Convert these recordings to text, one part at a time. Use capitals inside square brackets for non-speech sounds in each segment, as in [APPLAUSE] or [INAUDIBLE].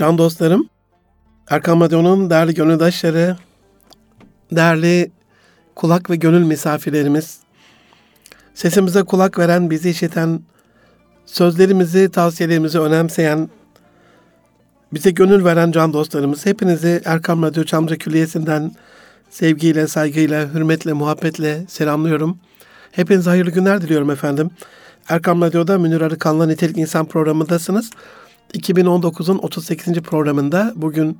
Can dostlarım, Erkam Radyo'nun değerli gönüldaşları, değerli kulak ve gönül misafirlerimiz, sesimize kulak veren, bizi işiten, sözlerimizi, tavsiyelerimizi önemseyen, bize gönül veren can dostlarımız, hepinizi Erkam Radyo Çamca Külliyesi'nden sevgiyle, saygıyla, hürmetle, muhabbetle selamlıyorum. Hepinize hayırlı günler diliyorum efendim. Erkam Radyo'da Münir Arıkan'la Nitelik İnsan programındasınız. 2019'un 38. programında bugün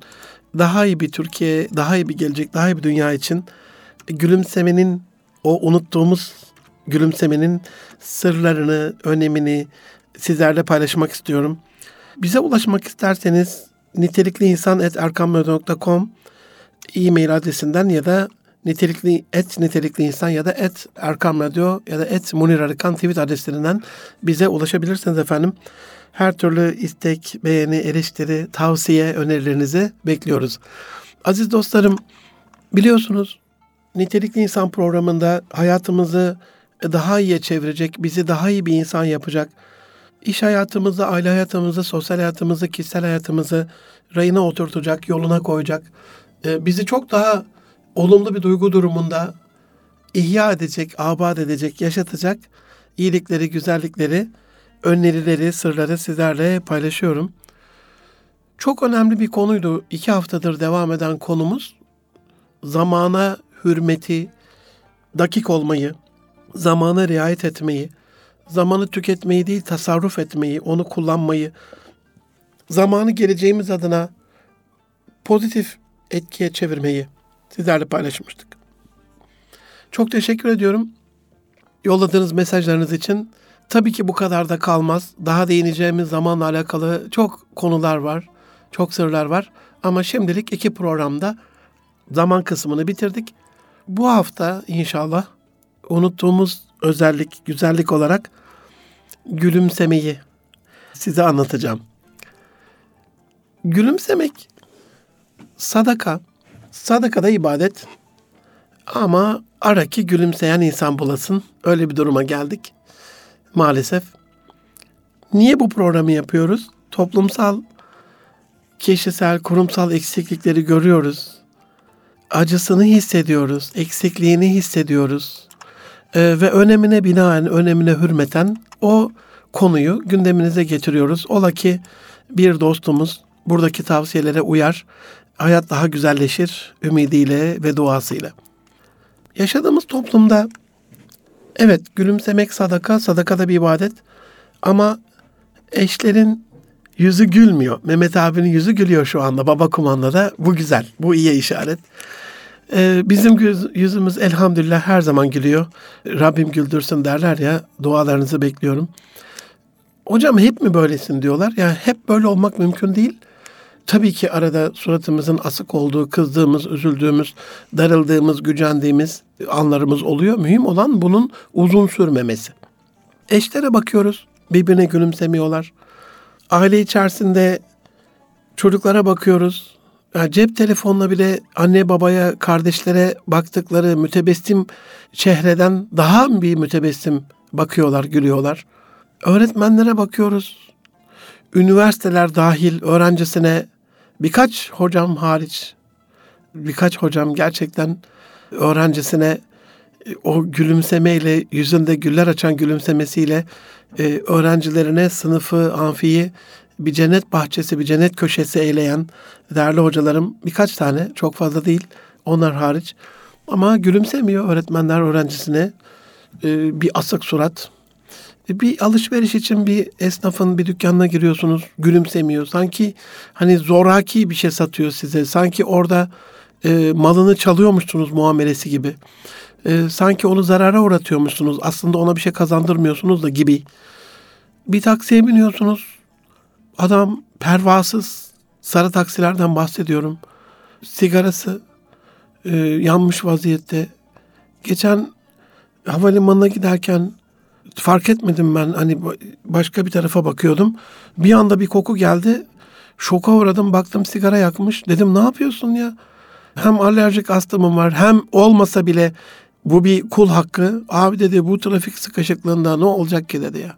daha iyi bir Türkiye, daha iyi bir gelecek, daha iyi bir dünya için gülümsemenin, o unuttuğumuz gülümsemenin sırlarını, önemini sizlerle paylaşmak istiyorum. Bize ulaşmak isterseniz nitelikliinsan.erkamradyo.com e-mail adresinden ya da nitelikli et nitelikli insan ya da et Erkam Radyo ya da et Munir Arıkan tweet adreslerinden bize ulaşabilirsiniz efendim. Her türlü istek, beğeni, eleştiri, tavsiye, önerilerinizi bekliyoruz. Aziz dostlarım, biliyorsunuz Nitelikli İnsan programında hayatımızı daha iyiye çevirecek, bizi daha iyi bir insan yapacak, iş hayatımızı, aile hayatımızı, sosyal hayatımızı, kişisel hayatımızı rayına oturtacak, yoluna koyacak, e, bizi çok daha olumlu bir duygu durumunda ihya edecek, abad edecek, yaşatacak iyilikleri, güzellikleri, önerileri, sırları sizlerle paylaşıyorum. Çok önemli bir konuydu. İki haftadır devam eden konumuz zamana hürmeti, dakik olmayı, zamana riayet etmeyi, zamanı tüketmeyi değil tasarruf etmeyi, onu kullanmayı, zamanı geleceğimiz adına pozitif etkiye çevirmeyi sizlerle paylaşmıştık. Çok teşekkür ediyorum yolladığınız mesajlarınız için. Tabii ki bu kadar da kalmaz. Daha değineceğimiz zamanla alakalı çok konular var, çok sırlar var. Ama şimdilik iki programda zaman kısmını bitirdik. Bu hafta inşallah unuttuğumuz özellik, güzellik olarak gülümsemeyi size anlatacağım. Gülümsemek sadaka, sadaka da ibadet. Ama ara ki gülümseyen insan bulasın. Öyle bir duruma geldik maalesef. Niye bu programı yapıyoruz? Toplumsal, kişisel, kurumsal eksiklikleri görüyoruz. Acısını hissediyoruz, eksikliğini hissediyoruz. Ee, ve önemine binaen, önemine hürmeten o konuyu gündeminize getiriyoruz. Ola ki bir dostumuz buradaki tavsiyelere uyar, hayat daha güzelleşir ümidiyle ve duasıyla. Yaşadığımız toplumda evet gülümsemek sadaka, sadaka da bir ibadet ama eşlerin yüzü gülmüyor. Mehmet abinin yüzü gülüyor şu anda baba kumandada. Bu güzel, bu iyi işaret. Ee, bizim yüzümüz elhamdülillah her zaman gülüyor. Rabbim güldürsün derler ya, dualarınızı bekliyorum. Hocam hep mi böylesin diyorlar. Yani hep böyle olmak mümkün değil. Tabii ki arada suratımızın asık olduğu, kızdığımız, üzüldüğümüz, darıldığımız, gücendiğimiz anlarımız oluyor. Mühim olan bunun uzun sürmemesi. Eşlere bakıyoruz, birbirine gülümsemiyorlar. Aile içerisinde çocuklara bakıyoruz. Yani cep telefonla bile anne babaya, kardeşlere baktıkları mütebessim çehreden daha bir mütebessim bakıyorlar, gülüyorlar. Öğretmenlere bakıyoruz. Üniversiteler dahil öğrencisine birkaç hocam hariç birkaç hocam gerçekten öğrencisine e, o gülümsemeyle yüzünde güller açan gülümsemesiyle e, öğrencilerine sınıfı, amfiyi bir cennet bahçesi, bir cennet köşesi eyleyen değerli hocalarım birkaç tane, çok fazla değil onlar hariç. Ama gülümsemiyor öğretmenler öğrencisine. E, bir asık surat, bir alışveriş için bir esnafın bir dükkanına giriyorsunuz gülümsemiyor. Sanki hani zoraki bir şey satıyor size. Sanki orada e, malını çalıyormuşsunuz muamelesi gibi. E, sanki onu zarara uğratıyormuşsunuz. Aslında ona bir şey kazandırmıyorsunuz da gibi. Bir taksiye biniyorsunuz. Adam pervasız sarı taksilerden bahsediyorum. Sigarası e, yanmış vaziyette. Geçen havalimanına giderken fark etmedim ben hani başka bir tarafa bakıyordum. Bir anda bir koku geldi. Şoka uğradım baktım sigara yakmış. Dedim ne yapıyorsun ya? Hem alerjik astımım var hem olmasa bile bu bir kul hakkı. Abi dedi bu trafik sıkışıklığında ne olacak ki dedi ya.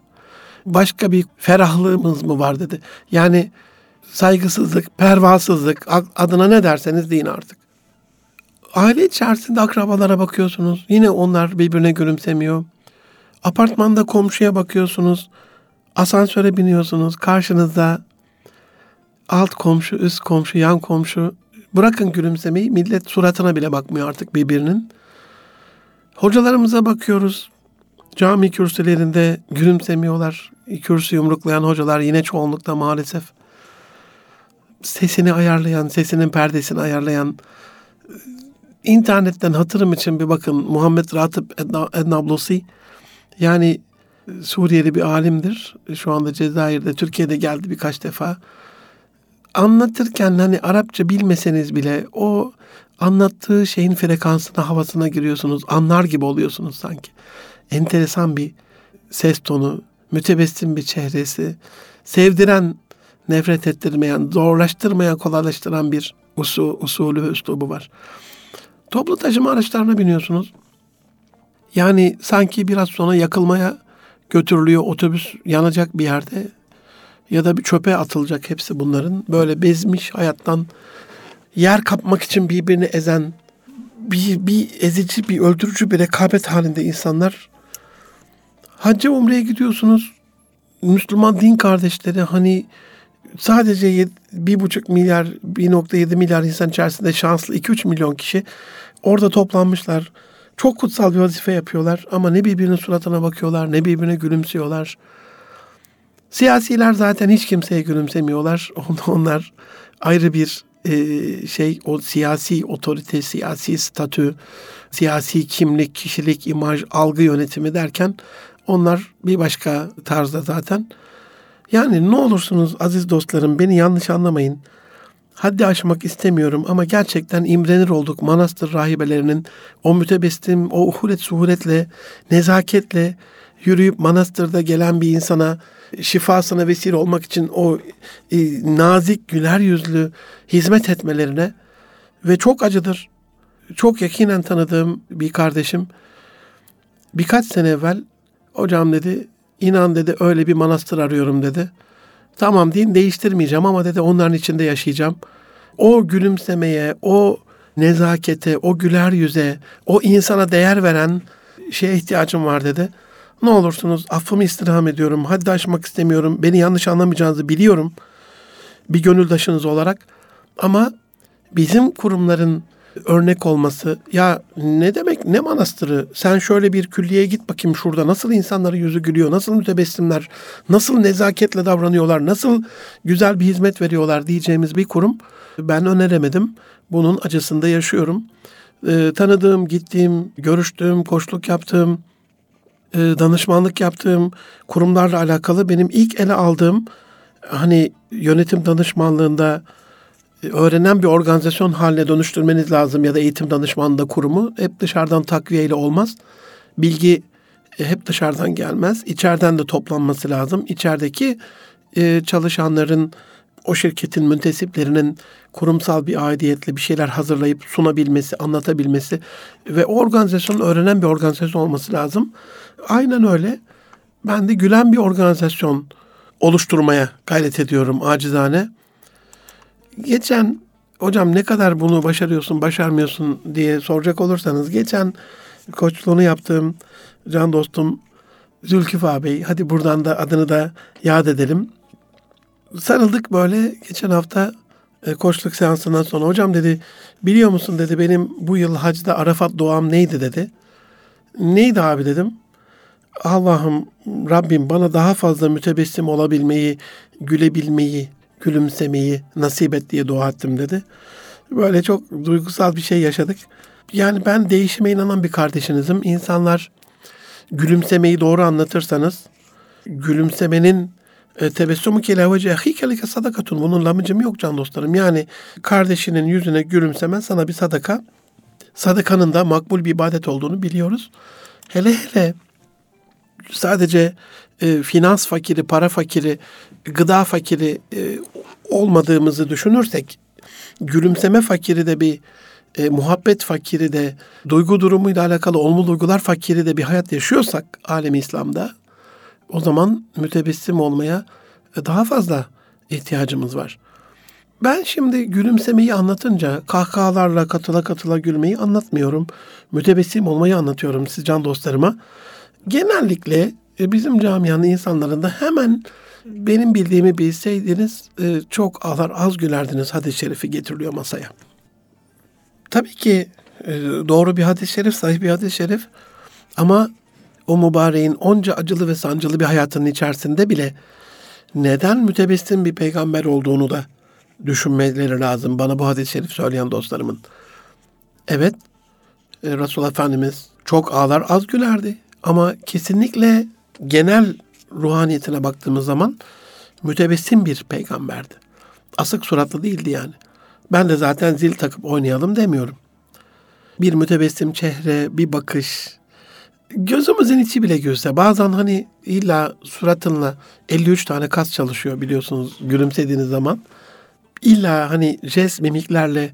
Başka bir ferahlığımız mı var dedi. Yani saygısızlık, pervasızlık adına ne derseniz deyin artık. Aile içerisinde akrabalara bakıyorsunuz. Yine onlar birbirine gülümsemiyor. Apartmanda komşuya bakıyorsunuz. Asansöre biniyorsunuz. Karşınızda alt komşu, üst komşu, yan komşu. Bırakın gülümsemeyi. Millet suratına bile bakmıyor artık birbirinin. Hocalarımıza bakıyoruz. Cami kürsülerinde gülümsemiyorlar. Kürsü yumruklayan hocalar yine çoğunlukta maalesef. Sesini ayarlayan, sesinin perdesini ayarlayan, internetten hatırım için bir bakın Muhammed Ratip Ednablosi yani Suriyeli bir alimdir. Şu anda Cezayir'de, Türkiye'de geldi birkaç defa. Anlatırken hani Arapça bilmeseniz bile o anlattığı şeyin frekansına, havasına giriyorsunuz. Anlar gibi oluyorsunuz sanki. Enteresan bir ses tonu, mütebessim bir çehresi, sevdiren, nefret ettirmeyen, zorlaştırmayan, kolaylaştıran bir usul, usulü ve üslubu var. Toplu taşıma araçlarına biniyorsunuz. Yani sanki biraz sonra yakılmaya götürülüyor otobüs yanacak bir yerde ya da bir çöpe atılacak hepsi bunların. Böyle bezmiş hayattan yer kapmak için birbirini ezen bir, bir ezici, bir öldürücü bir rekabet halinde insanlar. Hacca umreye gidiyorsunuz. Müslüman din kardeşleri hani sadece bir buçuk milyar, 1.7 milyar insan içerisinde şanslı 2-3 milyon kişi orada toplanmışlar. Çok kutsal bir vazife yapıyorlar ama ne birbirinin suratına bakıyorlar, ne birbirine gülümsüyorlar. Siyasiler zaten hiç kimseye gülümsemiyorlar. [LAUGHS] Onlar ayrı bir e, şey, o siyasi otorite, siyasi statü, siyasi kimlik, kişilik, imaj, algı yönetimi derken onlar bir başka tarzda zaten. Yani ne olursunuz aziz dostlarım beni yanlış anlamayın. Haddi aşmak istemiyorum ama gerçekten imrenir olduk manastır rahibelerinin o mütebessim, o uhulet suhuletle, nezaketle yürüyüp manastırda gelen bir insana şifasına vesile olmak için o e, nazik, güler yüzlü hizmet etmelerine ve çok acıdır. Çok yakinen tanıdığım bir kardeşim birkaç sene evvel hocam dedi inan dedi öyle bir manastır arıyorum dedi. Tamam din değiştirmeyeceğim ama dedi onların içinde yaşayacağım. O gülümsemeye, o nezakete, o güler yüze, o insana değer veren şeye ihtiyacım var dedi. Ne olursunuz affımı istirham ediyorum. Haddi aşmak istemiyorum. Beni yanlış anlamayacağınızı biliyorum. Bir gönüldaşınız olarak. Ama bizim kurumların örnek olması. Ya ne demek ne manastırı? Sen şöyle bir külliyeye git bakayım şurada. Nasıl insanların yüzü gülüyor? Nasıl mütebessimler? Nasıl nezaketle davranıyorlar? Nasıl güzel bir hizmet veriyorlar diyeceğimiz bir kurum. Ben öneremedim. Bunun acısında yaşıyorum. Ee, tanıdığım gittiğim görüştüğüm koçluk yaptığım e, danışmanlık yaptığım kurumlarla alakalı benim ilk ele aldığım hani yönetim danışmanlığında öğrenen bir organizasyon haline dönüştürmeniz lazım ya da eğitim danışmanlığı kurumu hep dışarıdan takviyeyle olmaz. Bilgi e, hep dışarıdan gelmez. İçeriden de toplanması lazım. İçerideki e, çalışanların o şirketin müntesiplerinin kurumsal bir aidiyetle bir şeyler hazırlayıp sunabilmesi, anlatabilmesi ve o organizasyonun öğrenen bir organizasyon olması lazım. Aynen öyle. Ben de gülen bir organizasyon oluşturmaya gayret ediyorum acizane. Geçen hocam ne kadar bunu başarıyorsun, başarmıyorsun diye soracak olursanız geçen koçluğunu yaptığım can dostum Zülküfa Bey, hadi buradan da adını da yad edelim. Sarıldık böyle geçen hafta e, koçluk seansından sonra. Hocam dedi biliyor musun dedi benim bu yıl hacda Arafat doğam neydi dedi. Neydi abi dedim. Allah'ım Rabbim bana daha fazla mütebessim olabilmeyi, gülebilmeyi, gülümsemeyi nasip et diye dua ettim dedi. Böyle çok duygusal bir şey yaşadık. Yani ben değişime inanan bir kardeşinizim. İnsanlar gülümsemeyi doğru anlatırsanız gülümsemenin e, tebessümü kele vece ahikelike sadakatun. Bunun lamıcım yok can dostlarım. Yani kardeşinin yüzüne gülümsemen sana bir sadaka. Sadakanın da makbul bir ibadet olduğunu biliyoruz. Hele hele sadece e, finans fakiri, para fakiri, gıda fakiri e, olmadığımızı düşünürsek, gülümseme fakiri de bir e, muhabbet fakiri de, duygu durumuyla alakalı olumlu duygular fakiri de bir hayat yaşıyorsak alemi İslam'da, o zaman mütebessim olmaya e, daha fazla ihtiyacımız var. Ben şimdi gülümsemeyi anlatınca kahkahalarla katıla katıla gülmeyi anlatmıyorum. Mütebessim olmayı anlatıyorum siz can dostlarıma. Genellikle e, bizim camianın insanlarında hemen benim bildiğimi bilseydiniz e, çok ağlar az gülerdiniz hadis-i şerifi getiriliyor masaya. Tabii ki e, doğru bir hadis-i şerif, sahih bir hadis-i şerif ama o mübareğin onca acılı ve sancılı bir hayatının içerisinde bile neden mütebessim bir peygamber olduğunu da düşünmeleri lazım bana bu hadis-i şerif söyleyen dostlarımın. Evet, e, Resulullah Efendimiz çok ağlar az gülerdi ama kesinlikle genel ruhaniyetine baktığımız zaman mütebessim bir peygamberdi. Asık suratlı değildi yani. Ben de zaten zil takıp oynayalım demiyorum. Bir mütebessim çehre, bir bakış, gözümüzün içi bile gülse bazen hani illa suratınla 53 tane kas çalışıyor biliyorsunuz gülümsediğiniz zaman. İlla hani jest mimiklerle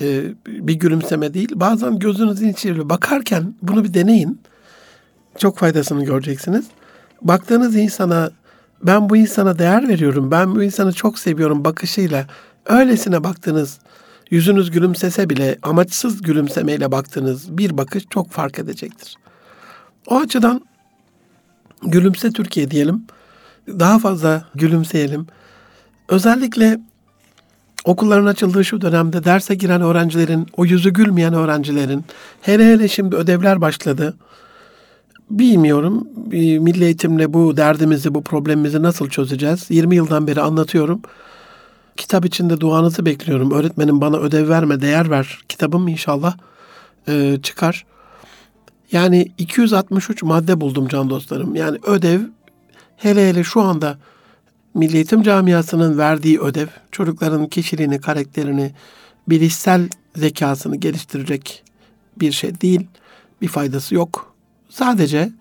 e, bir gülümseme değil. Bazen gözünüzün içi bakarken bunu bir deneyin. Çok faydasını göreceksiniz. Baktığınız insana ben bu insana değer veriyorum, ben bu insanı çok seviyorum bakışıyla öylesine baktığınız yüzünüz gülümsese bile amaçsız gülümsemeyle baktığınız bir bakış çok fark edecektir. O açıdan gülümse Türkiye diyelim. Daha fazla gülümseyelim. Özellikle okulların açıldığı şu dönemde derse giren öğrencilerin, o yüzü gülmeyen öğrencilerin, hele hele şimdi ödevler başladı. Bilmiyorum milli eğitimle bu derdimizi, bu problemimizi nasıl çözeceğiz? 20 yıldan beri anlatıyorum. Kitap içinde duanızı bekliyorum. Öğretmenim bana ödev verme, değer ver. Kitabım inşallah e, çıkar. Yani 263 madde buldum can dostlarım. Yani ödev hele hele şu anda Milli Eğitim Camiası'nın verdiği ödev çocukların kişiliğini, karakterini, bilişsel zekasını geliştirecek bir şey değil. Bir faydası yok. Sadece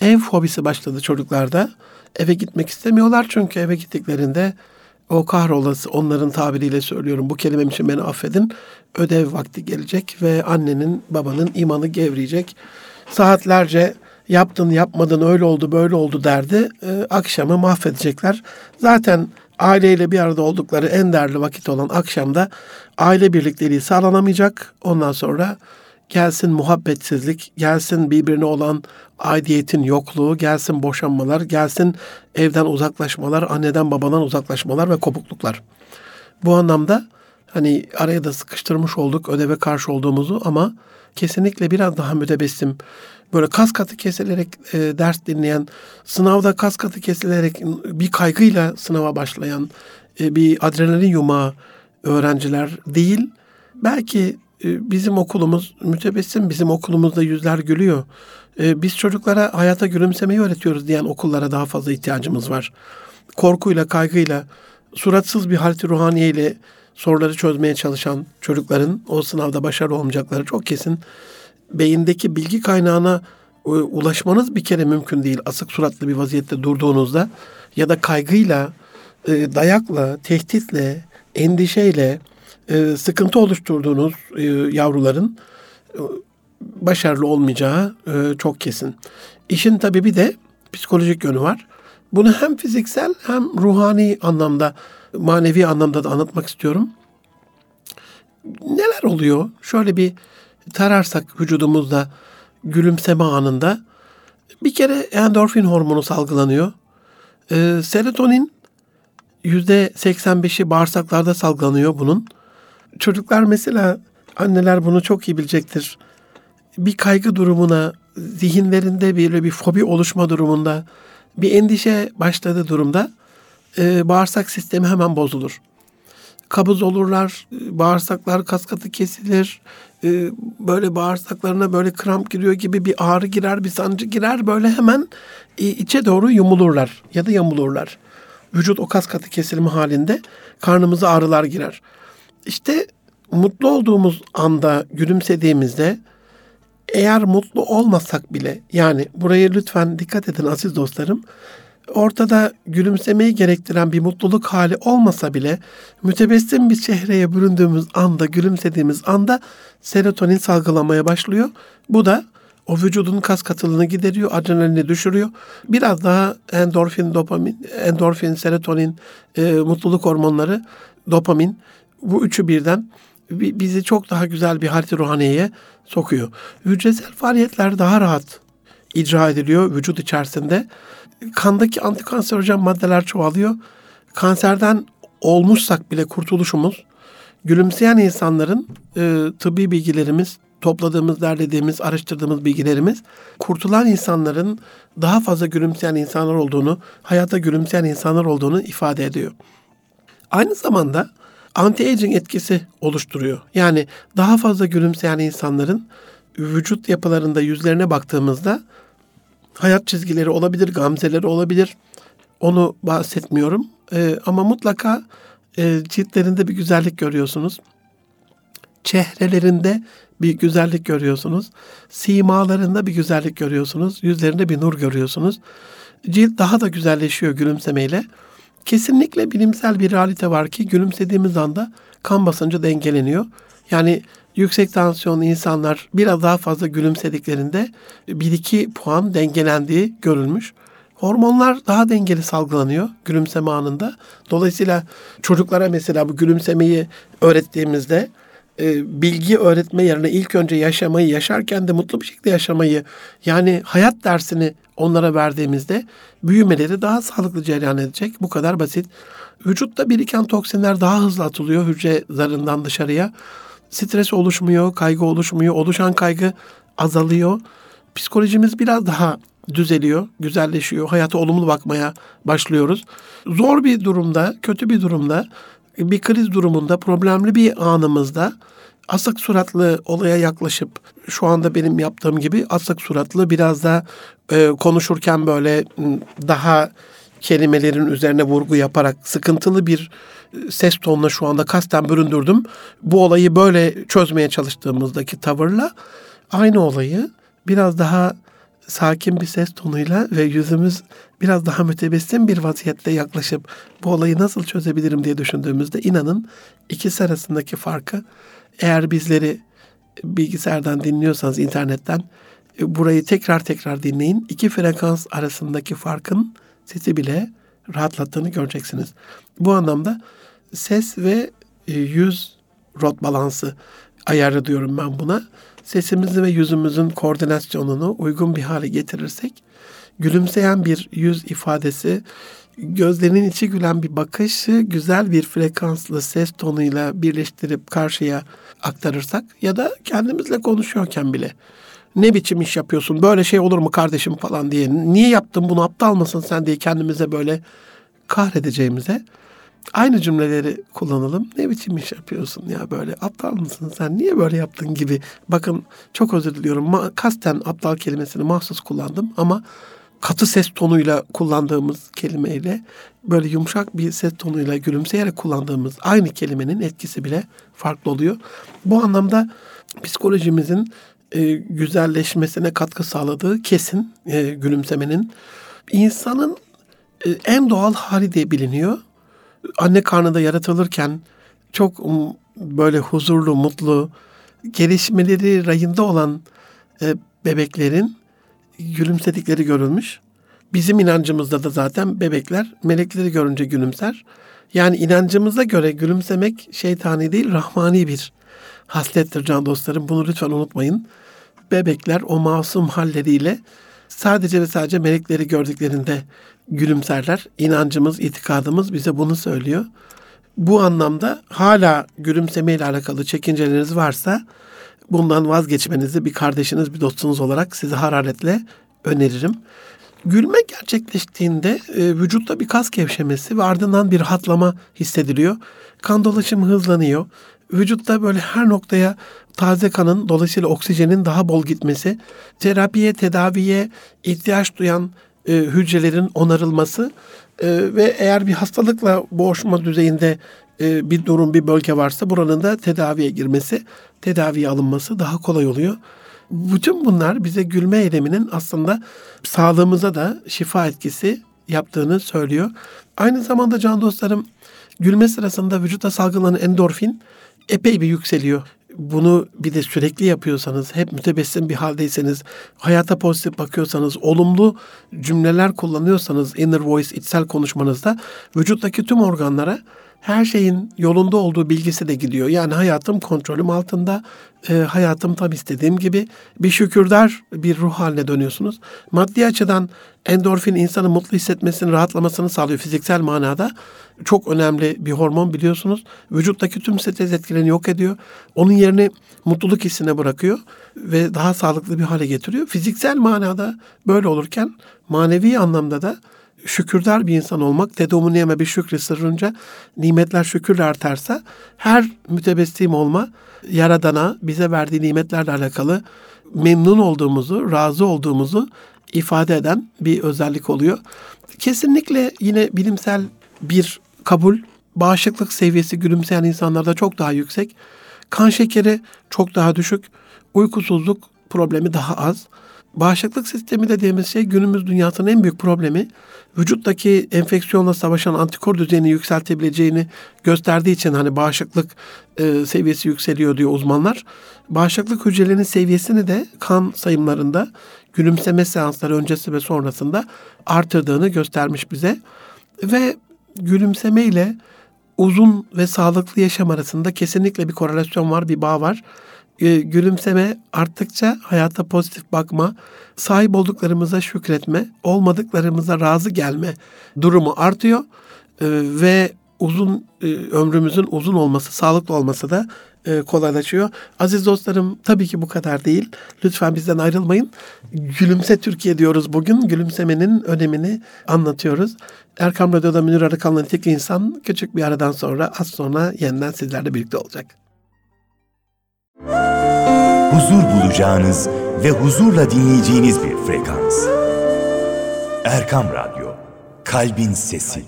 ev fobisi başladı çocuklarda. Eve gitmek istemiyorlar çünkü eve gittiklerinde o kahrolası onların tabiriyle söylüyorum bu kelimem için beni affedin. Ödev vakti gelecek ve annenin babanın imanı gevreyecek. Saatlerce yaptın yapmadın öyle oldu böyle oldu derdi. E, akşamı mahvedecekler. Zaten aileyle bir arada oldukları en değerli vakit olan akşamda aile birlikteliği sağlanamayacak. Ondan sonra gelsin muhabbetsizlik, gelsin birbirine olan aidiyetin yokluğu, gelsin boşanmalar, gelsin evden uzaklaşmalar, anneden babadan uzaklaşmalar ve kopukluklar. Bu anlamda hani araya da sıkıştırmış olduk ödeve karşı olduğumuzu ama kesinlikle biraz daha mütebessim böyle kas katı kesilerek e, ders dinleyen, sınavda kas katı kesilerek bir kaygıyla sınava başlayan e, bir adrenalin yumağı öğrenciler değil. Belki bizim okulumuz mütebessim, bizim okulumuzda yüzler gülüyor. E, biz çocuklara hayata gülümsemeyi öğretiyoruz diyen okullara daha fazla ihtiyacımız var. Korkuyla, kaygıyla, suratsız bir halti ruhaniyeyle soruları çözmeye çalışan çocukların o sınavda başarılı olmayacakları çok kesin beyindeki bilgi kaynağına e, ulaşmanız bir kere mümkün değil. Asık suratlı bir vaziyette durduğunuzda ya da kaygıyla, e, dayakla, tehditle, endişeyle e, sıkıntı oluşturduğunuz yavruların başarılı olmayacağı çok kesin. İşin tabii bir de psikolojik yönü var. Bunu hem fiziksel hem ruhani anlamda, manevi anlamda da anlatmak istiyorum. Neler oluyor? Şöyle bir tararsak vücudumuzda gülümseme anında bir kere endorfin hormonu salgılanıyor. Ee, serotonin yüzde 85'i bağırsaklarda salgılanıyor bunun. Çocuklar mesela anneler bunu çok iyi bilecektir. Bir kaygı durumuna, zihinlerinde bir bir fobi oluşma durumunda, bir endişe başladığı durumda e, bağırsak sistemi hemen bozulur. Kabız olurlar, bağırsaklar kaskatı kesilir, e, böyle bağırsaklarına böyle kramp giriyor gibi bir ağrı girer, bir sancı girer. Böyle hemen e, içe doğru yumulurlar ya da yamulurlar. Vücut o kas katı kesilme halinde karnımıza ağrılar girer. İşte mutlu olduğumuz anda, gülümsediğimizde eğer mutlu olmasak bile yani buraya lütfen dikkat edin aziz dostlarım ortada gülümsemeyi gerektiren bir mutluluk hali olmasa bile mütebessim bir çehreye büründüğümüz anda, gülümsediğimiz anda serotonin salgılamaya başlıyor. Bu da O vücudun kas katılığını gideriyor, adrenalini düşürüyor. Biraz daha endorfin, dopamin, endorfin, serotonin, e, mutluluk hormonları, dopamin bu üçü birden bizi çok daha güzel bir halit ruhaniyeye sokuyor. Hücresel faaliyetler daha rahat icra ediliyor vücut içerisinde. Kandaki antikanserojen maddeler çoğalıyor. Kanserden olmuşsak bile kurtuluşumuz gülümseyen insanların e, tıbbi bilgilerimiz, topladığımız, derlediğimiz, araştırdığımız bilgilerimiz kurtulan insanların daha fazla gülümseyen insanlar olduğunu, hayata gülümseyen insanlar olduğunu ifade ediyor. Aynı zamanda anti-aging etkisi oluşturuyor. Yani daha fazla gülümseyen insanların vücut yapılarında yüzlerine baktığımızda hayat çizgileri olabilir, gamzeleri olabilir. Onu bahsetmiyorum. Ee, ama mutlaka e, ciltlerinde bir güzellik görüyorsunuz. Çehrelerinde bir güzellik görüyorsunuz. Simalarında bir güzellik görüyorsunuz. Yüzlerinde bir nur görüyorsunuz. Cilt daha da güzelleşiyor gülümsemeyle. Kesinlikle bilimsel bir realite var ki gülümsediğimiz anda kan basıncı dengeleniyor. Yani yüksek tansiyonlu insanlar biraz daha fazla gülümsediklerinde 1-2 puan dengelendiği görülmüş. Hormonlar daha dengeli salgılanıyor gülümseme anında. Dolayısıyla çocuklara mesela bu gülümsemeyi öğrettiğimizde e, bilgi öğretme yerine ilk önce yaşamayı, yaşarken de mutlu bir şekilde yaşamayı yani hayat dersini onlara verdiğimizde büyümeleri daha sağlıklı cereyan edecek. Bu kadar basit. Vücutta biriken toksinler daha hızlı atılıyor hücre zarından dışarıya. Stres oluşmuyor, kaygı oluşmuyor. Oluşan kaygı azalıyor. Psikolojimiz biraz daha düzeliyor, güzelleşiyor. Hayata olumlu bakmaya başlıyoruz. Zor bir durumda, kötü bir durumda, bir kriz durumunda, problemli bir anımızda asık suratlı olaya yaklaşıp şu anda benim yaptığım gibi asık suratlı biraz da e, konuşurken böyle daha kelimelerin üzerine vurgu yaparak sıkıntılı bir e, ses tonuna şu anda kasten büründürdüm. Bu olayı böyle çözmeye çalıştığımızdaki tavırla aynı olayı biraz daha sakin bir ses tonuyla ve yüzümüz biraz daha mütebessim bir vaziyette yaklaşıp bu olayı nasıl çözebilirim diye düşündüğümüzde inanın ikisi arasındaki farkı eğer bizleri bilgisayardan dinliyorsanız internetten e, burayı tekrar tekrar dinleyin. İki frekans arasındaki farkın sesi bile rahatlattığını göreceksiniz. Bu anlamda ses ve e, yüz rot balansı ayarı diyorum ben buna. Sesimizi ve yüzümüzün koordinasyonunu uygun bir hale getirirsek gülümseyen bir yüz ifadesi, gözlerinin içi gülen bir bakışı güzel bir frekanslı ses tonuyla birleştirip karşıya aktarırsak ya da kendimizle konuşuyorken bile ne biçim iş yapıyorsun? Böyle şey olur mu kardeşim? falan diye niye yaptın bunu? Aptal mısın sen? diye kendimize böyle kahredeceğimize aynı cümleleri kullanalım. Ne biçim iş yapıyorsun ya böyle aptal mısın sen niye böyle yaptın gibi. Bakın çok özür diliyorum Ma- kasten aptal kelimesini mahsus kullandım ama katı ses tonuyla kullandığımız kelimeyle böyle yumuşak bir ses tonuyla gülümseyerek kullandığımız aynı kelimenin etkisi bile farklı oluyor. Bu anlamda psikolojimizin e, güzelleşmesine katkı sağladığı kesin e, gülümsemenin. insanın e, en doğal hali diye biliniyor. Anne karnında yaratılırken çok um, böyle huzurlu, mutlu, gelişmeleri rayında olan e, bebeklerin gülümsedikleri görülmüş. Bizim inancımızda da zaten bebekler melekleri görünce gülümser. Yani inancımıza göre gülümsemek şeytani değil, rahmani bir haslettir can dostlarım. Bunu lütfen unutmayın. Bebekler o masum halleriyle sadece ve sadece melekleri gördüklerinde gülümserler. İnancımız, itikadımız bize bunu söylüyor. Bu anlamda hala gülümseme ile alakalı çekinceleriniz varsa bundan vazgeçmenizi bir kardeşiniz, bir dostunuz olarak size hararetle öneririm. Gülme gerçekleştiğinde e, vücutta bir kas gevşemesi ve ardından bir rahatlama hissediliyor. Kan dolaşımı hızlanıyor. Vücutta böyle her noktaya taze kanın dolayısıyla oksijenin daha bol gitmesi, terapiye, tedaviye ihtiyaç duyan e, hücrelerin onarılması e, ve eğer bir hastalıkla boğuşma düzeyinde e, bir durum, bir bölge varsa buranın da tedaviye girmesi, tedaviye alınması daha kolay oluyor. Bütün bunlar bize gülme eyleminin aslında sağlığımıza da şifa etkisi yaptığını söylüyor. Aynı zamanda can dostlarım gülme sırasında vücutta salgılanan endorfin epey bir yükseliyor. Bunu bir de sürekli yapıyorsanız, hep mütebessim bir haldeyseniz, hayata pozitif bakıyorsanız, olumlu cümleler kullanıyorsanız inner voice, içsel konuşmanızda vücuttaki tüm organlara her şeyin yolunda olduğu bilgisi de gidiyor. Yani hayatım kontrolüm altında, e, hayatım tam istediğim gibi bir şükürdar bir ruh haline dönüyorsunuz. Maddi açıdan endorfin insanı mutlu hissetmesini, rahatlamasını sağlıyor fiziksel manada. Çok önemli bir hormon biliyorsunuz. Vücuttaki tüm stres etkilerini yok ediyor. Onun yerini mutluluk hissine bırakıyor ve daha sağlıklı bir hale getiriyor. Fiziksel manada böyle olurken manevi anlamda da şükürdar bir insan olmak, tedomuniyeme bir şükrü sırrınca nimetler şükürle artarsa her mütebessim olma Yaradan'a bize verdiği nimetlerle alakalı memnun olduğumuzu, razı olduğumuzu ifade eden bir özellik oluyor. Kesinlikle yine bilimsel bir kabul, bağışıklık seviyesi gülümseyen insanlarda çok daha yüksek. Kan şekeri çok daha düşük, uykusuzluk problemi daha az. Bağışıklık sistemi dediğimiz şey günümüz dünyasının en büyük problemi vücuttaki enfeksiyonla savaşan antikor düzeyini yükseltebileceğini gösterdiği için hani bağışıklık e, seviyesi yükseliyor diyor uzmanlar. Bağışıklık hücrelerinin seviyesini de kan sayımlarında gülümseme seansları öncesi ve sonrasında artırdığını göstermiş bize. Ve gülümseme ile uzun ve sağlıklı yaşam arasında kesinlikle bir korelasyon var, bir bağ var. E, gülümseme arttıkça hayata pozitif bakma, sahip olduklarımıza şükretme, olmadıklarımıza razı gelme durumu artıyor. E, ve uzun e, ömrümüzün uzun olması, sağlıklı olması da kolaylaşıyor. Aziz dostlarım tabii ki bu kadar değil. Lütfen bizden ayrılmayın. Gülümse Türkiye diyoruz bugün. Gülümsemenin önemini anlatıyoruz. Erkam Radyo'da Münir Arıkan'la Nitekli İnsan küçük bir aradan sonra az sonra yeniden sizlerle birlikte olacak. Huzur bulacağınız ve huzurla dinleyeceğiniz bir frekans. Erkam Radyo, Kalbin Sesi.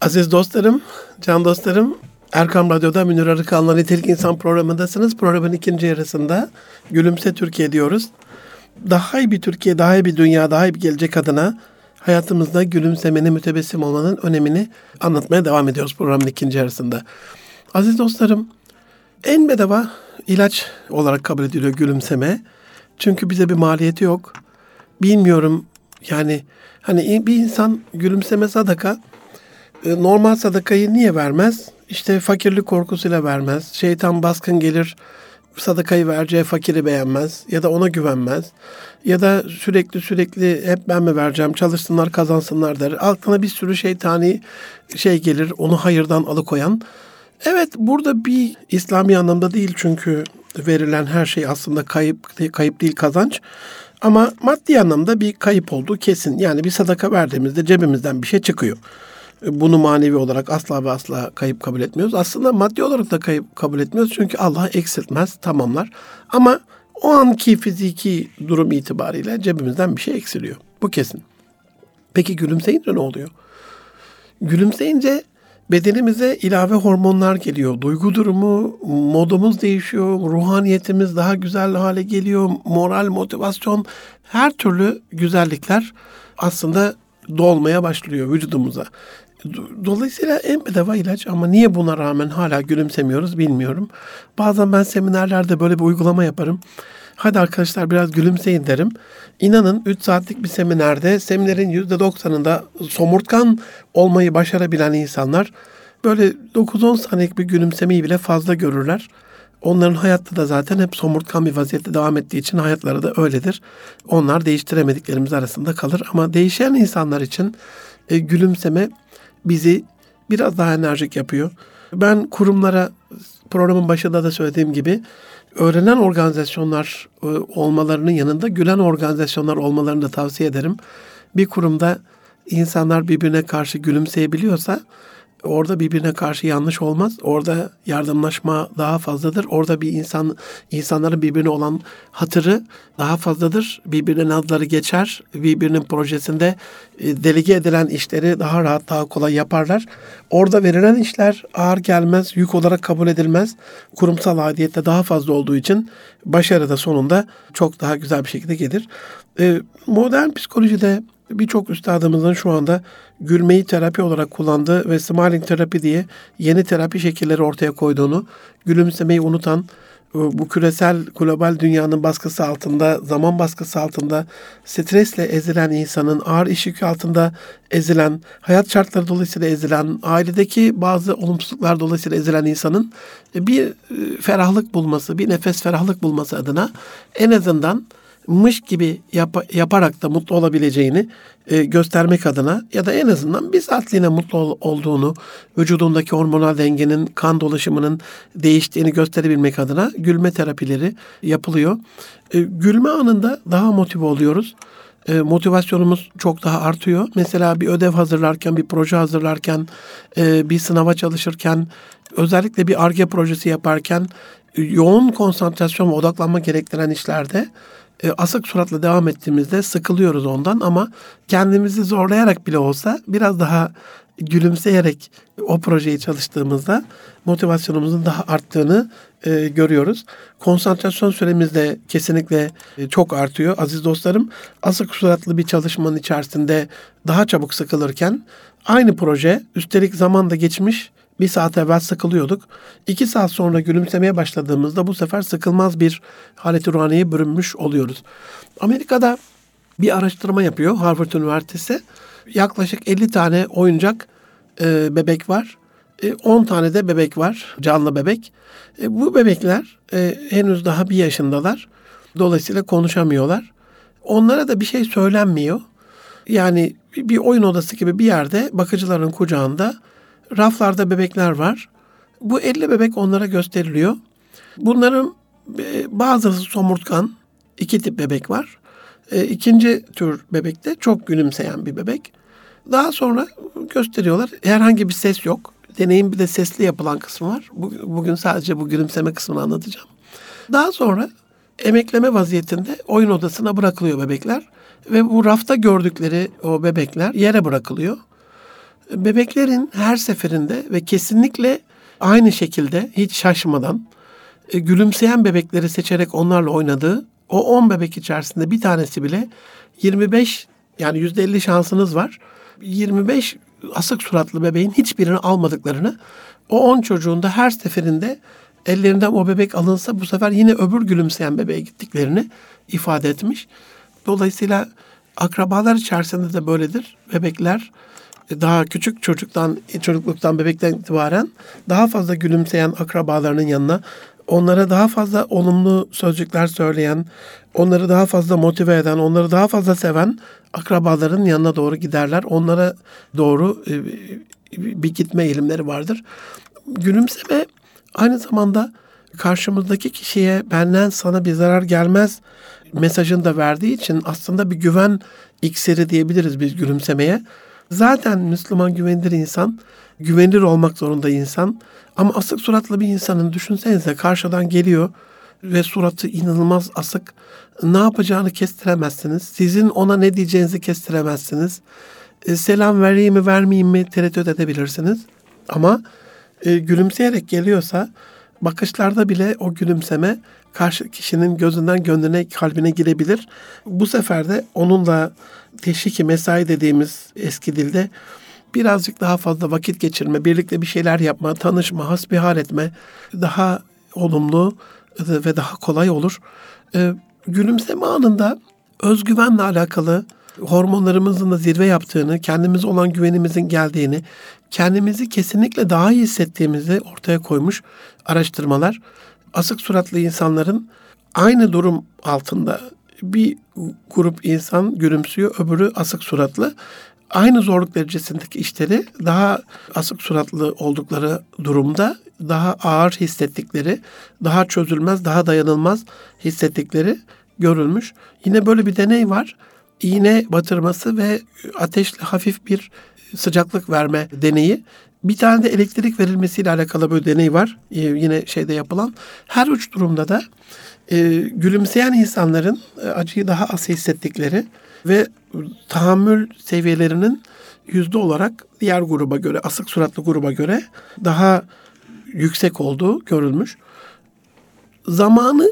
Aziz dostlarım, can dostlarım, Erkam Radyo'da Münir Arıkan'la Nitelik İnsan programındasınız. Programın ikinci yarısında Gülümse Türkiye diyoruz. Daha iyi bir Türkiye, daha iyi bir dünya, daha iyi bir gelecek adına hayatımızda gülümsemenin, mütebessim olmanın önemini anlatmaya devam ediyoruz programın ikinci yarısında. Aziz dostlarım, en bedava ilaç olarak kabul ediliyor gülümseme. Çünkü bize bir maliyeti yok. Bilmiyorum yani hani bir insan gülümseme sadaka e, normal sadakayı niye vermez? İşte fakirlik korkusuyla vermez. Şeytan baskın gelir sadakayı vereceği fakiri beğenmez ya da ona güvenmez. Ya da sürekli sürekli hep ben mi vereceğim çalışsınlar kazansınlar der. Aklına bir sürü şeytani şey gelir onu hayırdan alıkoyan. Evet burada bir İslami anlamda değil çünkü verilen her şey aslında kayıp kayıp değil kazanç. Ama maddi anlamda bir kayıp olduğu kesin. Yani bir sadaka verdiğimizde cebimizden bir şey çıkıyor. Bunu manevi olarak asla ve asla kayıp kabul etmiyoruz. Aslında maddi olarak da kayıp kabul etmiyoruz. Çünkü Allah eksiltmez, tamamlar. Ama o anki fiziki durum itibariyle cebimizden bir şey eksiliyor. Bu kesin. Peki gülümseyince ne oluyor? Gülümseyince bedenimize ilave hormonlar geliyor. Duygu durumu, modumuz değişiyor, ruhaniyetimiz daha güzel hale geliyor, moral, motivasyon, her türlü güzellikler aslında dolmaya başlıyor vücudumuza. Dolayısıyla en bedava ilaç ama niye buna rağmen hala gülümsemiyoruz bilmiyorum. Bazen ben seminerlerde böyle bir uygulama yaparım. Hadi arkadaşlar biraz gülümseyin derim. İnanın 3 saatlik bir seminerde seminerin %90'ında somurtkan olmayı başarabilen insanlar böyle 9-10 saniyelik bir gülümsemeyi bile fazla görürler. Onların hayatta da zaten hep somurtkan bir vaziyette devam ettiği için hayatları da öyledir. Onlar değiştiremediklerimiz arasında kalır ama değişen insanlar için e, gülümseme bizi biraz daha enerjik yapıyor. Ben kurumlara programın başında da söylediğim gibi öğrenen organizasyonlar e, olmalarının yanında gülen organizasyonlar olmalarını da tavsiye ederim. Bir kurumda insanlar birbirine karşı gülümseyebiliyorsa orada birbirine karşı yanlış olmaz. Orada yardımlaşma daha fazladır. Orada bir insan insanların birbirine olan hatırı daha fazladır. Birbirinin adları geçer. Birbirinin projesinde e, delege edilen işleri daha rahat, daha kolay yaparlar. Orada verilen işler ağır gelmez, yük olarak kabul edilmez. Kurumsal aidiyette daha fazla olduğu için başarı da sonunda çok daha güzel bir şekilde gelir. E, modern psikolojide birçok üstadımızın şu anda gülmeyi terapi olarak kullandığı ve smiling terapi diye yeni terapi şekilleri ortaya koyduğunu, gülümsemeyi unutan, e, bu küresel global dünyanın baskısı altında, zaman baskısı altında stresle ezilen insanın, ağır iş yükü altında ezilen, hayat şartları dolayısıyla ezilen, ailedeki bazı olumsuzluklar dolayısıyla ezilen insanın bir e, ferahlık bulması, bir nefes ferahlık bulması adına en azından mış gibi yap- yaparak da mutlu olabileceğini e, göstermek adına ya da en azından bir saatliğine mutlu ol- olduğunu, vücudundaki hormonal dengenin, kan dolaşımının değiştiğini gösterebilmek adına gülme terapileri yapılıyor. E, gülme anında daha motive oluyoruz. E, motivasyonumuz çok daha artıyor. Mesela bir ödev hazırlarken, bir proje hazırlarken, e, bir sınava çalışırken, özellikle bir ARGE projesi yaparken yoğun konsantrasyon ve odaklanma gerektiren işlerde e, asık suratla devam ettiğimizde sıkılıyoruz ondan ama kendimizi zorlayarak bile olsa biraz daha gülümseyerek o projeyi çalıştığımızda motivasyonumuzun daha arttığını e, görüyoruz. Konsantrasyon süremiz de kesinlikle e, çok artıyor. Aziz dostlarım asık suratlı bir çalışmanın içerisinde daha çabuk sıkılırken aynı proje üstelik zaman da geçmiş bir saat evvel sıkılıyorduk. İki saat sonra gülümsemeye başladığımızda bu sefer sıkılmaz bir halet ruhaniyeye bürünmüş oluyoruz. Amerika'da bir araştırma yapıyor Harvard Üniversitesi. Yaklaşık 50 tane oyuncak e, bebek var. E, 10 tane de bebek var, canlı bebek. E, bu bebekler e, henüz daha bir yaşındalar. Dolayısıyla konuşamıyorlar. Onlara da bir şey söylenmiyor. Yani bir oyun odası gibi bir yerde bakıcıların kucağında raflarda bebekler var. Bu 50 bebek onlara gösteriliyor. Bunların e, bazısı somurtkan, iki tip bebek var. E, ikinci tür bebek de çok gülümseyen bir bebek. Daha sonra gösteriyorlar. Herhangi bir ses yok. Deneyim bir de sesli yapılan kısmı var. Bugün sadece bu gülümseme kısmını anlatacağım. Daha sonra emekleme vaziyetinde oyun odasına bırakılıyor bebekler. Ve bu rafta gördükleri o bebekler yere bırakılıyor. Bebeklerin her seferinde ve kesinlikle aynı şekilde hiç şaşmadan e, gülümseyen bebekleri seçerek onlarla oynadığı o 10 bebek içerisinde bir tanesi bile 25 yani %50 şansınız var. 25 asık suratlı bebeğin hiçbirini almadıklarını o 10 çocuğun da her seferinde ellerinden o bebek alınsa bu sefer yine öbür gülümseyen bebeğe gittiklerini ifade etmiş. Dolayısıyla akrabalar içerisinde de böyledir. Bebekler daha küçük çocuktan, çocukluktan, bebekten itibaren daha fazla gülümseyen akrabalarının yanına onlara daha fazla olumlu sözcükler söyleyen, onları daha fazla motive eden, onları daha fazla seven akrabaların yanına doğru giderler. Onlara doğru e, bir gitme eğilimleri vardır. Gülümseme aynı zamanda karşımızdaki kişiye benden sana bir zarar gelmez mesajını da verdiği için aslında bir güven iksiri diyebiliriz biz gülümsemeye. Zaten Müslüman güvenilir insan, güvenilir olmak zorunda insan. Ama asık suratlı bir insanın düşünsenize karşıdan geliyor ve suratı inanılmaz asık. Ne yapacağını kestiremezsiniz. Sizin ona ne diyeceğinizi kestiremezsiniz. E, selam vereyim mi vermeyeyim mi tereddüt edebilirsiniz. Ama e, gülümseyerek geliyorsa bakışlarda bile o gülümseme karşı kişinin gözünden gönlüne kalbine girebilir. Bu sefer de onunla teşviki mesai dediğimiz eski dilde birazcık daha fazla vakit geçirme, birlikte bir şeyler yapma, tanışma, hasbihal etme daha olumlu ve daha kolay olur. Ee, gülümseme anında özgüvenle alakalı hormonlarımızın da zirve yaptığını, kendimize olan güvenimizin geldiğini, kendimizi kesinlikle daha iyi hissettiğimizi ortaya koymuş araştırmalar. Asık suratlı insanların aynı durum altında bir grup insan gülümsüyor, öbürü asık suratlı. Aynı zorluk derecesindeki işleri daha asık suratlı oldukları durumda daha ağır hissettikleri, daha çözülmez, daha dayanılmaz hissettikleri görülmüş. Yine böyle bir deney var. İğne batırması ve ateşli hafif bir sıcaklık verme deneyi. Bir tane de elektrik verilmesiyle alakalı böyle deney var. Ee, yine şeyde yapılan. Her üç durumda da e, gülümseyen insanların e, acıyı daha az hissettikleri ve tahammül seviyelerinin yüzde olarak diğer gruba göre, asık suratlı gruba göre daha yüksek olduğu görülmüş. Zamanı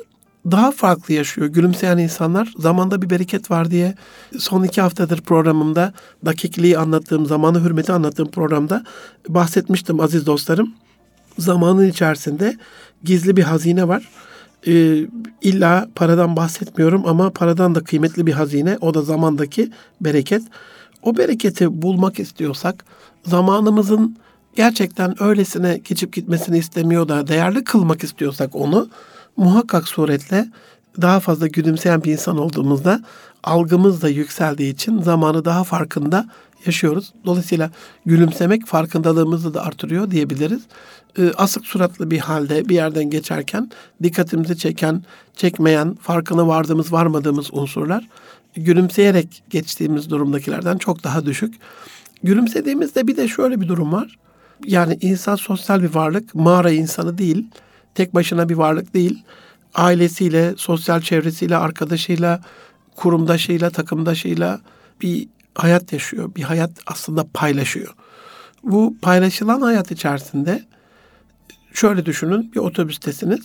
daha farklı yaşıyor. Gülümseyen insanlar zamanda bir bereket var diye son iki haftadır programımda dakikliği anlattığım, zamanı hürmeti anlattığım programda bahsetmiştim aziz dostlarım. Zamanın içerisinde gizli bir hazine var. Ee, illa paradan bahsetmiyorum ama paradan da kıymetli bir hazine. O da zamandaki bereket. O bereketi bulmak istiyorsak zamanımızın gerçekten öylesine geçip gitmesini istemiyor da değerli kılmak istiyorsak onu muhakkak suretle daha fazla gülümseyen bir insan olduğumuzda algımız da yükseldiği için zamanı daha farkında yaşıyoruz. Dolayısıyla gülümsemek farkındalığımızı da artırıyor diyebiliriz. Ee, asık suratlı bir halde bir yerden geçerken dikkatimizi çeken, çekmeyen, farkına vardığımız, varmadığımız unsurlar gülümseyerek geçtiğimiz durumdakilerden çok daha düşük. Gülümsediğimizde bir de şöyle bir durum var. Yani insan sosyal bir varlık, mağara insanı değil, tek başına bir varlık değil. Ailesiyle, sosyal çevresiyle, arkadaşıyla, kurumdaşıyla, takımdaşıyla bir hayat yaşıyor. Bir hayat aslında paylaşıyor. Bu paylaşılan hayat içerisinde şöyle düşünün bir otobüstesiniz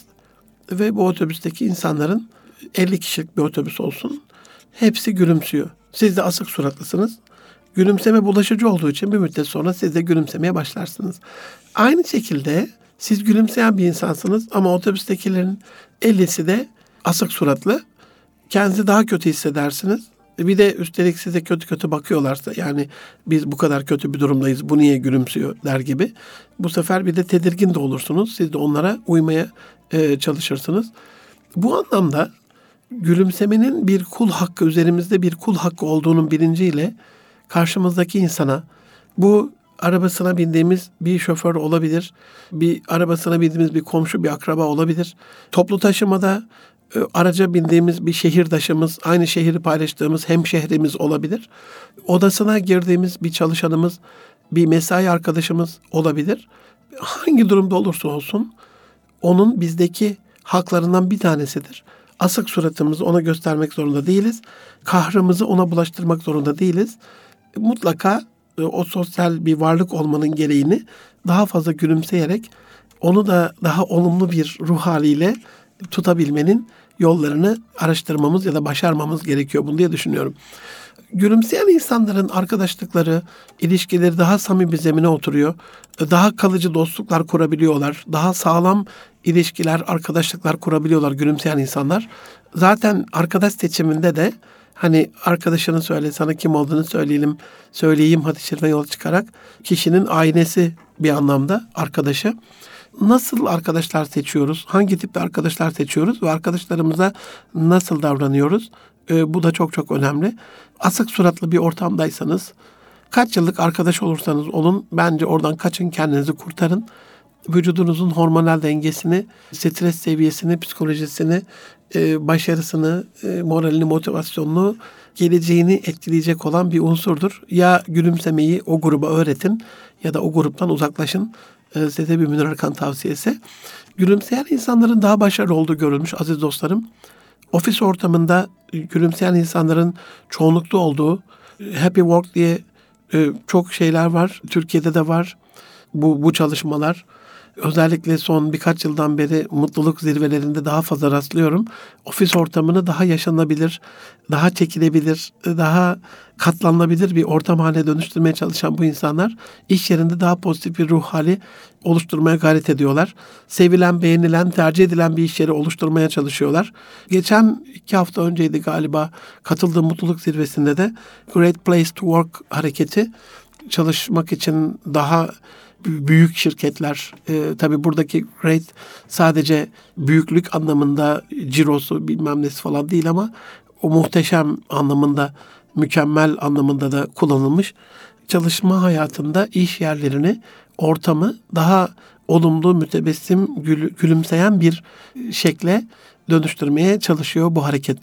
ve bu otobüsteki insanların 50 kişilik bir otobüs olsun. Hepsi gülümsüyor. Siz de asık suratlısınız. Gülümseme bulaşıcı olduğu için bir müddet sonra siz de gülümsemeye başlarsınız. Aynı şekilde siz gülümseyen bir insansınız ama otobüstekilerin 50'si de asık suratlı. Kendinizi daha kötü hissedersiniz. Bir de üstelik size kötü kötü bakıyorlarsa yani biz bu kadar kötü bir durumdayız bu niye gülümsüyor der gibi. Bu sefer bir de tedirgin de olursunuz. Siz de onlara uymaya e, çalışırsınız. Bu anlamda gülümsemenin bir kul hakkı üzerimizde bir kul hakkı olduğunun bilinciyle karşımızdaki insana bu arabasına bindiğimiz bir şoför olabilir. Bir arabasına bindiğimiz bir komşu, bir akraba olabilir. Toplu taşımada e, araca bindiğimiz bir şehirdaşımız, aynı şehri paylaştığımız hemşehrimiz olabilir. Odasına girdiğimiz bir çalışanımız, bir mesai arkadaşımız olabilir. Hangi durumda olursa olsun onun bizdeki haklarından bir tanesidir. Asık suratımızı ona göstermek zorunda değiliz. Kahrımızı ona bulaştırmak zorunda değiliz. Mutlaka o sosyal bir varlık olmanın gereğini daha fazla gülümseyerek onu da daha olumlu bir ruh haliyle tutabilmenin yollarını araştırmamız ya da başarmamız gerekiyor bunu diye düşünüyorum. Gülümseyen insanların arkadaşlıkları, ilişkileri daha samimi zemine oturuyor. Daha kalıcı dostluklar kurabiliyorlar. Daha sağlam ilişkiler, arkadaşlıklar kurabiliyorlar gülümseyen insanlar. Zaten arkadaş seçiminde de hani arkadaşını söyle, sana kim olduğunu söyleyelim, söyleyeyim hadis şerifine yol çıkarak kişinin aynesi bir anlamda arkadaşı nasıl arkadaşlar seçiyoruz? Hangi tipte arkadaşlar seçiyoruz ve arkadaşlarımıza nasıl davranıyoruz? E, bu da çok çok önemli. Asık suratlı bir ortamdaysanız, kaç yıllık arkadaş olursanız olun, bence oradan kaçın kendinizi kurtarın. Vücudunuzun hormonal dengesini, stres seviyesini, psikolojisini, e, başarısını, e, moralini, motivasyonunu, geleceğini etkileyecek olan bir unsurdur. Ya gülümsemeyi o gruba öğretin ya da o gruptan uzaklaşın. E, size bir Münir Arkan tavsiyesi. Gülümseyen insanların daha başarılı olduğu görülmüş aziz dostlarım. Ofis ortamında gülümseyen insanların çoğunlukta olduğu Happy Work diye çok şeyler var. Türkiye'de de var bu, bu çalışmalar özellikle son birkaç yıldan beri mutluluk zirvelerinde daha fazla rastlıyorum. Ofis ortamını daha yaşanabilir, daha çekilebilir, daha katlanılabilir bir ortam haline dönüştürmeye çalışan bu insanlar iş yerinde daha pozitif bir ruh hali oluşturmaya gayret ediyorlar. Sevilen, beğenilen, tercih edilen bir iş yeri oluşturmaya çalışıyorlar. Geçen iki hafta önceydi galiba katıldığım mutluluk zirvesinde de Great Place to Work hareketi çalışmak için daha büyük şirketler e, tabii buradaki great sadece büyüklük anlamında cirosu bilmem nesi falan değil ama o muhteşem anlamında mükemmel anlamında da kullanılmış çalışma hayatında iş yerlerini ortamı daha olumlu mütebessim gül, gülümseyen bir şekle dönüştürmeye çalışıyor bu hareket.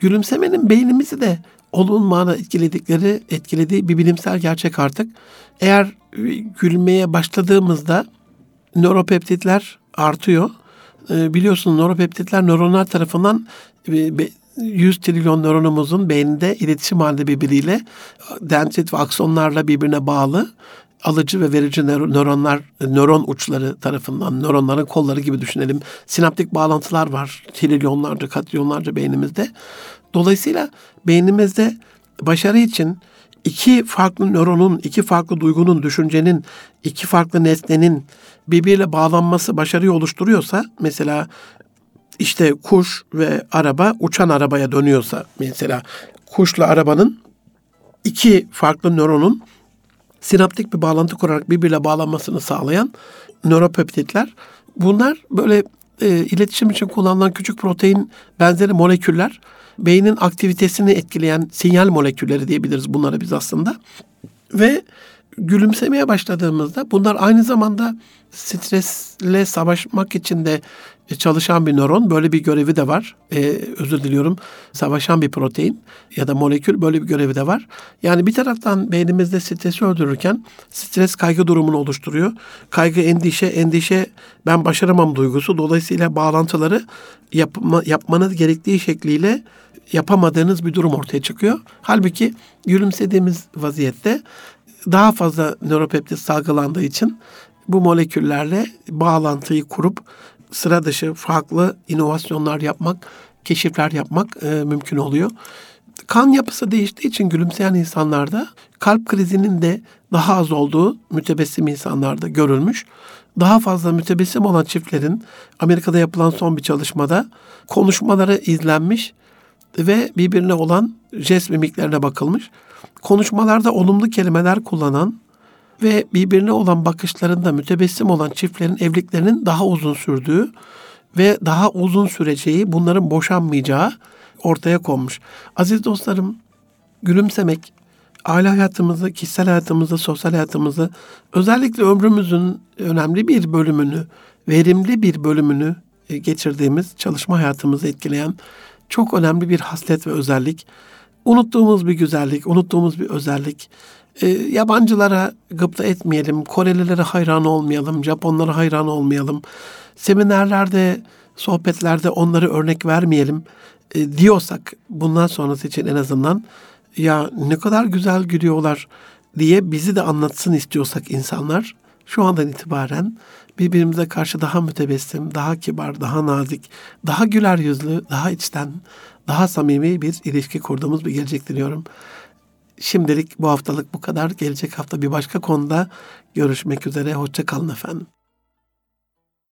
Gülümsemenin beynimizi de olumlu etkiledikleri, etkilediği bir bilimsel gerçek artık. Eğer gülmeye başladığımızda nöropeptitler artıyor. E, biliyorsunuz nöropeptitler nöronlar tarafından 100 trilyon nöronumuzun beyninde iletişim halinde birbiriyle dendrit ve aksonlarla birbirine bağlı alıcı ve verici nöronlar, nöron uçları tarafından, nöronların kolları gibi düşünelim. Sinaptik bağlantılar var. Trilyonlarca, katrilyonlarca beynimizde. Dolayısıyla beynimizde başarı için iki farklı nöronun, iki farklı duygunun, düşüncenin, iki farklı nesnenin birbiriyle bağlanması başarıyı oluşturuyorsa, mesela işte kuş ve araba uçan arabaya dönüyorsa, mesela kuşla arabanın iki farklı nöronun sinaptik bir bağlantı kurarak birbiriyle bağlanmasını sağlayan nöropeptitler. Bunlar böyle e, iletişim için kullanılan küçük protein benzeri moleküller. Beynin aktivitesini etkileyen sinyal molekülleri diyebiliriz bunlara biz aslında. Ve gülümsemeye başladığımızda bunlar aynı zamanda stresle savaşmak için de çalışan bir nöron. Böyle bir görevi de var. Ee, özür diliyorum. Savaşan bir protein ya da molekül böyle bir görevi de var. Yani bir taraftan beynimizde stresi öldürürken stres kaygı durumunu oluşturuyor. Kaygı endişe, endişe ben başaramam duygusu. Dolayısıyla bağlantıları yapma, yapmanız gerektiği şekliyle yapamadığınız bir durum ortaya çıkıyor. Halbuki gülümsediğimiz vaziyette daha fazla nöropeptit salgılandığı için bu moleküllerle bağlantıyı kurup sıra dışı farklı inovasyonlar yapmak, keşifler yapmak e, mümkün oluyor. Kan yapısı değiştiği için gülümseyen insanlarda kalp krizinin de daha az olduğu mütebessim insanlarda görülmüş. Daha fazla mütebessim olan çiftlerin Amerika'da yapılan son bir çalışmada konuşmaları izlenmiş ve birbirine olan jest mimiklerine bakılmış. Konuşmalarda olumlu kelimeler kullanan ve birbirine olan bakışlarında mütebessim olan çiftlerin evliliklerinin daha uzun sürdüğü ve daha uzun süreceği, bunların boşanmayacağı ortaya konmuş. Aziz dostlarım, gülümsemek aile hayatımızı, kişisel hayatımızı, sosyal hayatımızı, özellikle ömrümüzün önemli bir bölümünü, verimli bir bölümünü e, geçirdiğimiz çalışma hayatımızı etkileyen çok önemli bir haslet ve özellik. Unuttuğumuz bir güzellik, unuttuğumuz bir özellik. E, yabancılara gıpta etmeyelim, Korelilere hayran olmayalım, Japonlara hayran olmayalım. Seminerlerde, sohbetlerde onları örnek vermeyelim e, diyorsak bundan sonrası için en azından ya ne kadar güzel gülüyorlar diye bizi de anlatsın istiyorsak insanlar şu andan itibaren birbirimize karşı daha mütebessim, daha kibar, daha nazik, daha güler yüzlü, daha içten, daha samimi bir ilişki kurduğumuz bir gelecek diliyorum. Şimdilik bu haftalık bu kadar. Gelecek hafta bir başka konuda görüşmek üzere. Hoşça kalın efendim.